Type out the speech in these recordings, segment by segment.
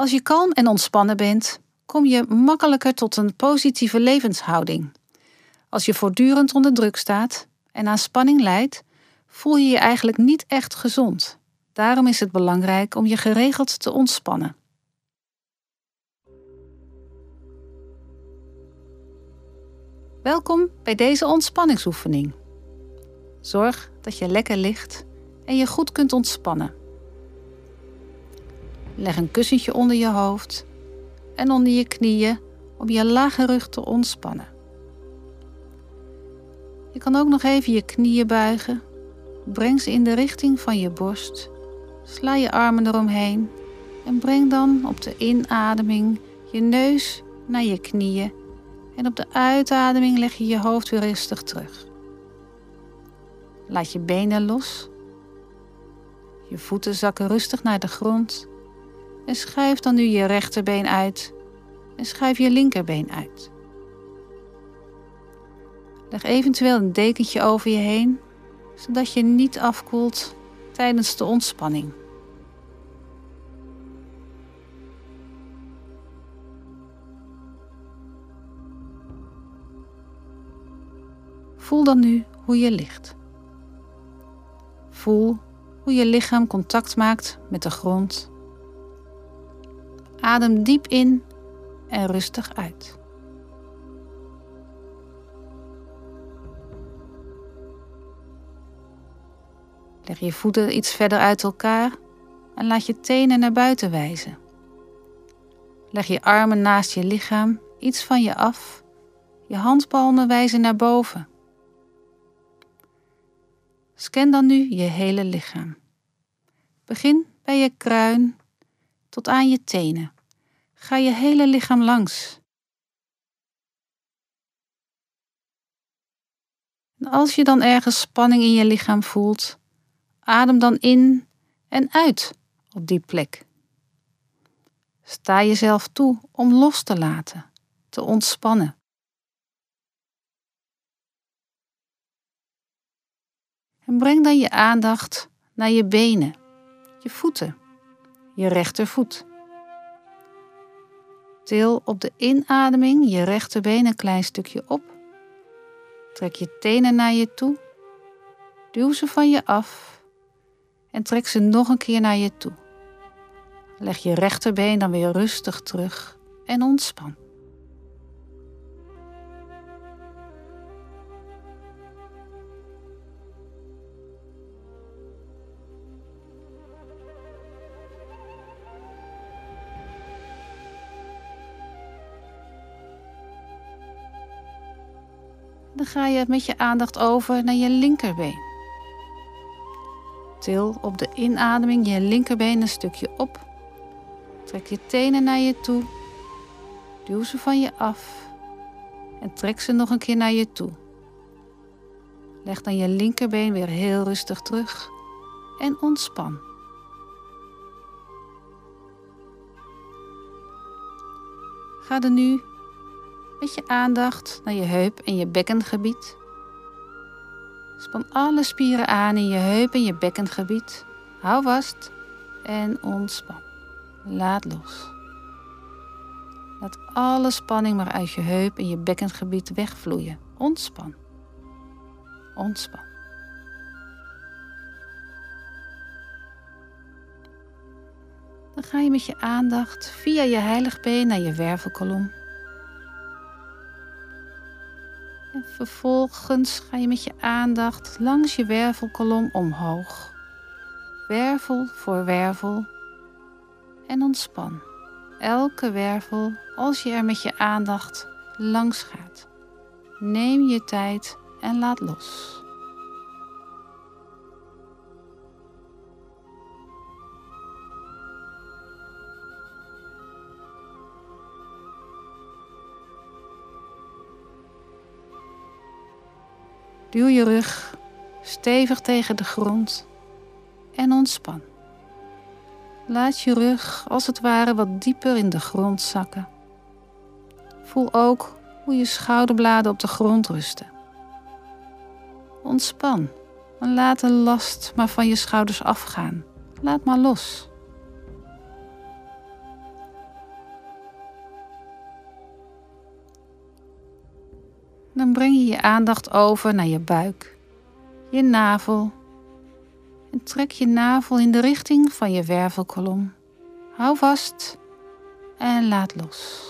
Als je kalm en ontspannen bent, kom je makkelijker tot een positieve levenshouding. Als je voortdurend onder druk staat en aan spanning lijdt, voel je je eigenlijk niet echt gezond. Daarom is het belangrijk om je geregeld te ontspannen. Welkom bij deze ontspanningsoefening. Zorg dat je lekker ligt en je goed kunt ontspannen. Leg een kussentje onder je hoofd en onder je knieën om je lage rug te ontspannen. Je kan ook nog even je knieën buigen. Breng ze in de richting van je borst. Sla je armen eromheen en breng dan op de inademing je neus naar je knieën en op de uitademing leg je je hoofd weer rustig terug. Laat je benen los. Je voeten zakken rustig naar de grond en schuif dan nu je rechterbeen uit en schuif je linkerbeen uit. Leg eventueel een dekentje over je heen, zodat je niet afkoelt tijdens de ontspanning. Voel dan nu hoe je ligt. Voel hoe je lichaam contact maakt met de grond. Adem diep in en rustig uit. Leg je voeten iets verder uit elkaar en laat je tenen naar buiten wijzen. Leg je armen naast je lichaam, iets van je af. Je handpalmen wijzen naar boven. Scan dan nu je hele lichaam. Begin bij je kruin tot aan je tenen. Ga je hele lichaam langs. En als je dan ergens spanning in je lichaam voelt, adem dan in en uit op die plek. Sta jezelf toe om los te laten, te ontspannen. En breng dan je aandacht naar je benen, je voeten, je rechtervoet. Til op de inademing je rechterbeen een klein stukje op. Trek je tenen naar je toe. Duw ze van je af en trek ze nog een keer naar je toe. Leg je rechterbeen dan weer rustig terug en ontspan. Ga je met je aandacht over naar je linkerbeen. Til op de inademing je linkerbeen een stukje op. Trek je tenen naar je toe. Duw ze van je af. En trek ze nog een keer naar je toe. Leg dan je linkerbeen weer heel rustig terug en ontspan. Ga er nu met je aandacht naar je heup en je bekkengebied. Span alle spieren aan in je heup en je bekkengebied. Hou vast en ontspan. Laat los. Laat alle spanning maar uit je heup en je bekkengebied wegvloeien. Ontspan. Ontspan. Dan ga je met je aandacht via je heiligbeen naar je wervelkolom vervolgens ga je met je aandacht langs je wervelkolom omhoog. Wervel voor wervel. En ontspan. Elke wervel als je er met je aandacht langs gaat. Neem je tijd en laat los. Duw je rug stevig tegen de grond en ontspan. Laat je rug als het ware wat dieper in de grond zakken. Voel ook hoe je schouderbladen op de grond rusten. Ontspan en laat de last maar van je schouders afgaan. Laat maar los. Dan breng je je aandacht over naar je buik, je navel en trek je navel in de richting van je wervelkolom. Hou vast en laat los.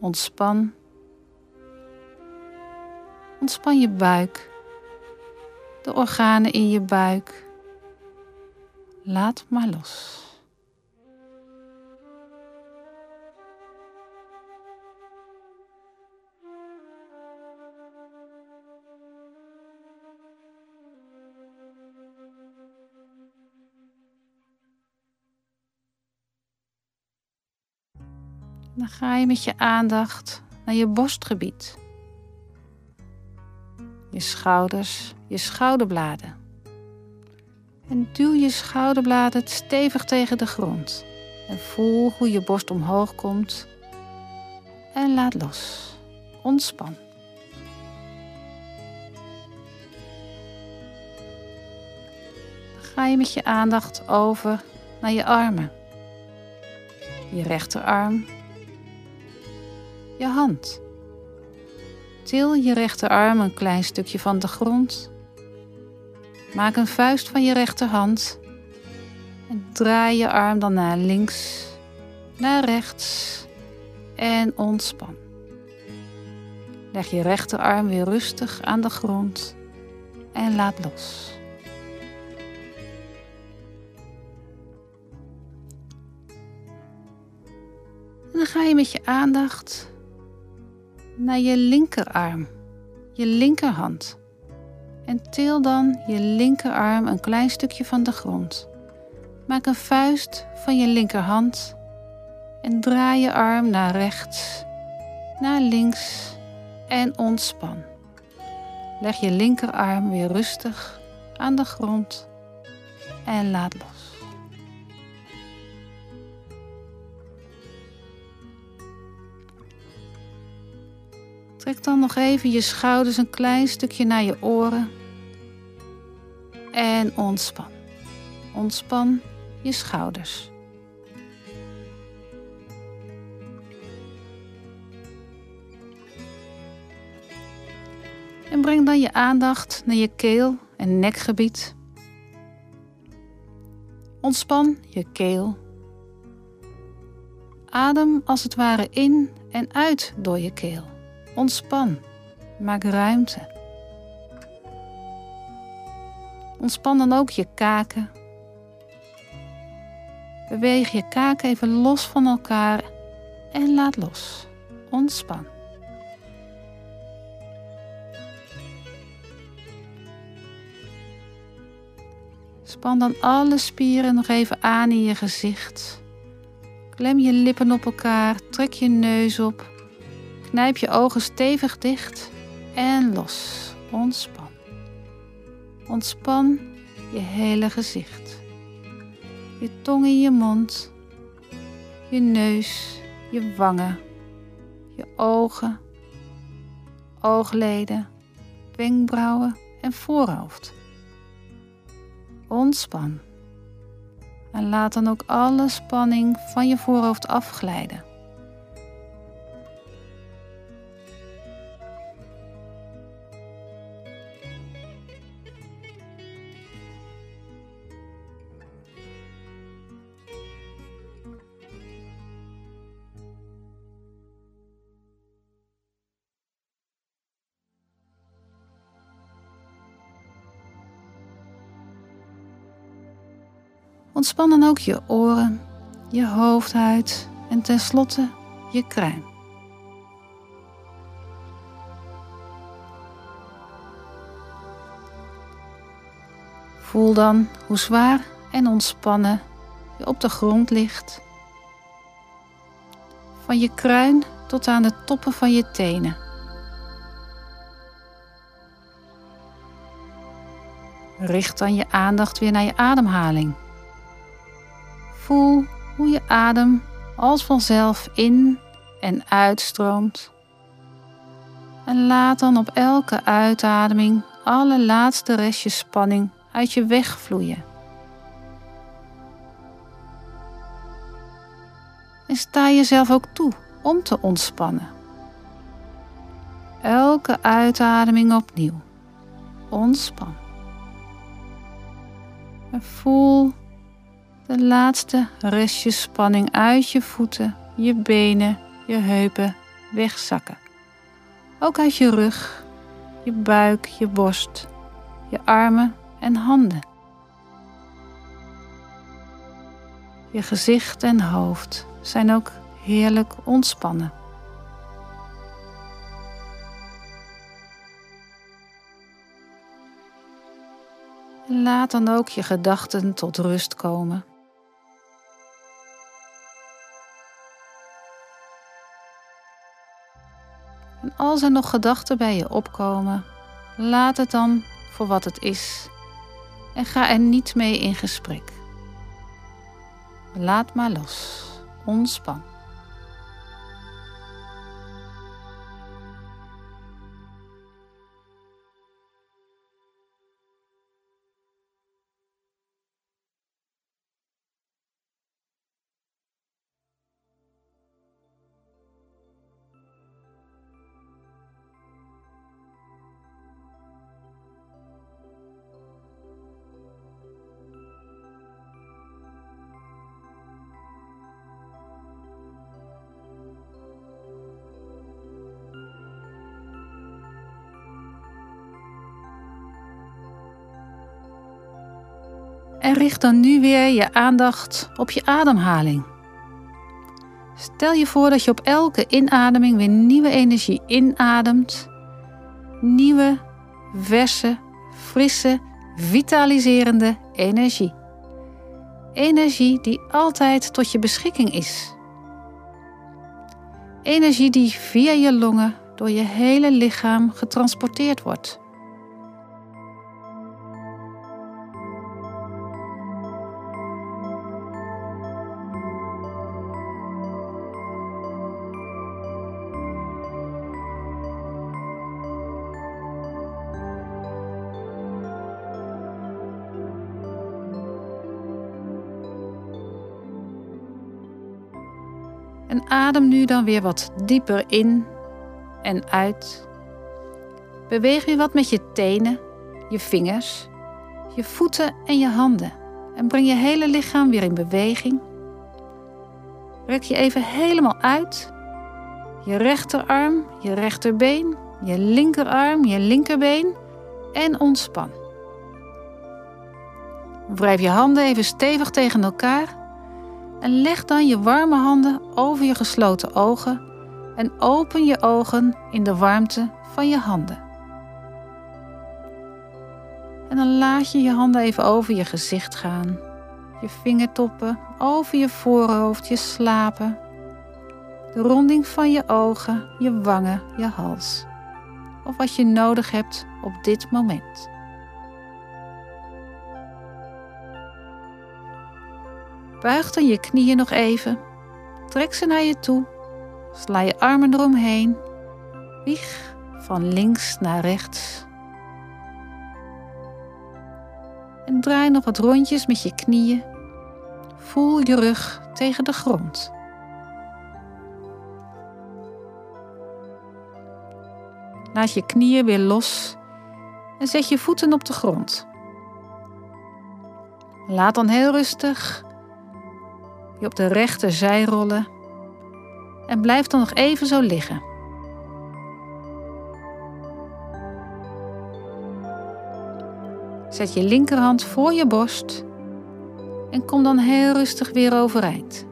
Ontspan. Ontspan je buik, de organen in je buik. Laat maar los. Dan ga je met je aandacht naar je borstgebied. Je schouders, je schouderbladen. En duw je schouderbladen stevig tegen de grond. En voel hoe je borst omhoog komt. En laat los. Ontspan. Dan ga je met je aandacht over naar je armen. Je rechterarm je hand. Til je rechterarm een klein stukje van de grond. Maak een vuist van je rechterhand. En draai je arm dan naar links, naar rechts en ontspan. Leg je rechterarm weer rustig aan de grond en laat los. En dan ga je met je aandacht naar je linkerarm, je linkerhand. En til dan je linkerarm een klein stukje van de grond. Maak een vuist van je linkerhand en draai je arm naar rechts, naar links en ontspan. Leg je linkerarm weer rustig aan de grond en laat los. Trek dan nog even je schouders een klein stukje naar je oren. En ontspan. Ontspan je schouders. En breng dan je aandacht naar je keel en nekgebied. Ontspan je keel. Adem als het ware in en uit door je keel. Ontspan. Maak ruimte. Ontspan dan ook je kaken. Beweeg je kaken even los van elkaar en laat los. Ontspan. Span dan alle spieren nog even aan in je gezicht. Klem je lippen op elkaar, trek je neus op Knijp je ogen stevig dicht en los. Ontspan. Ontspan je hele gezicht. Je tong in je mond, je neus, je wangen, je ogen, oogleden, wenkbrauwen en voorhoofd. Ontspan. En laat dan ook alle spanning van je voorhoofd afglijden. Ontspan dan ook je oren, je hoofdhuid en tenslotte je kruin. Voel dan hoe zwaar en ontspannen je op de grond ligt. Van je kruin tot aan de toppen van je tenen. Richt dan je aandacht weer naar je ademhaling. Voel hoe je adem als vanzelf in en uitstroomt. En laat dan op elke uitademing alle laatste restjes spanning uit je weg vloeien. En sta jezelf ook toe om te ontspannen. elke uitademing opnieuw. Ontspan. En voel de laatste restje spanning uit je voeten, je benen, je heupen wegzakken. Ook uit je rug, je buik, je borst, je armen en handen. Je gezicht en hoofd zijn ook heerlijk ontspannen. Laat dan ook je gedachten tot rust komen. En als er nog gedachten bij je opkomen, laat het dan voor wat het is en ga er niet mee in gesprek. Laat maar los. Ontspan. En richt dan nu weer je aandacht op je ademhaling. Stel je voor dat je op elke inademing weer nieuwe energie inademt. Nieuwe, verse, frisse, vitaliserende energie. Energie die altijd tot je beschikking is. Energie die via je longen door je hele lichaam getransporteerd wordt. Adem nu dan weer wat dieper in en uit. Beweeg weer wat met je tenen, je vingers, je voeten en je handen. En breng je hele lichaam weer in beweging. Rek je even helemaal uit. Je rechterarm, je rechterbeen, je linkerarm, je linkerbeen en ontspan. Wrijf je handen even stevig tegen elkaar en leg dan je warme handen over je gesloten ogen en open je ogen in de warmte van je handen. En dan laat je je handen even over je gezicht gaan, je vingertoppen over je voorhoofd, je slapen, de ronding van je ogen, je wangen, je hals. Of wat je nodig hebt op dit moment. Buig dan je knieën nog even. Trek ze naar je toe. Sla je armen eromheen. Wieg van links naar rechts. En draai nog wat rondjes met je knieën. Voel je rug tegen de grond. Laat je knieën weer los en zet je voeten op de grond. Laat dan heel rustig je op de rechte zij rollen en blijf dan nog even zo liggen. Zet je linkerhand voor je borst en kom dan heel rustig weer overeind.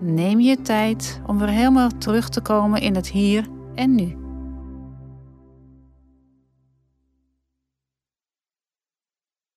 Neem je tijd om weer helemaal terug te komen in het hier en nu.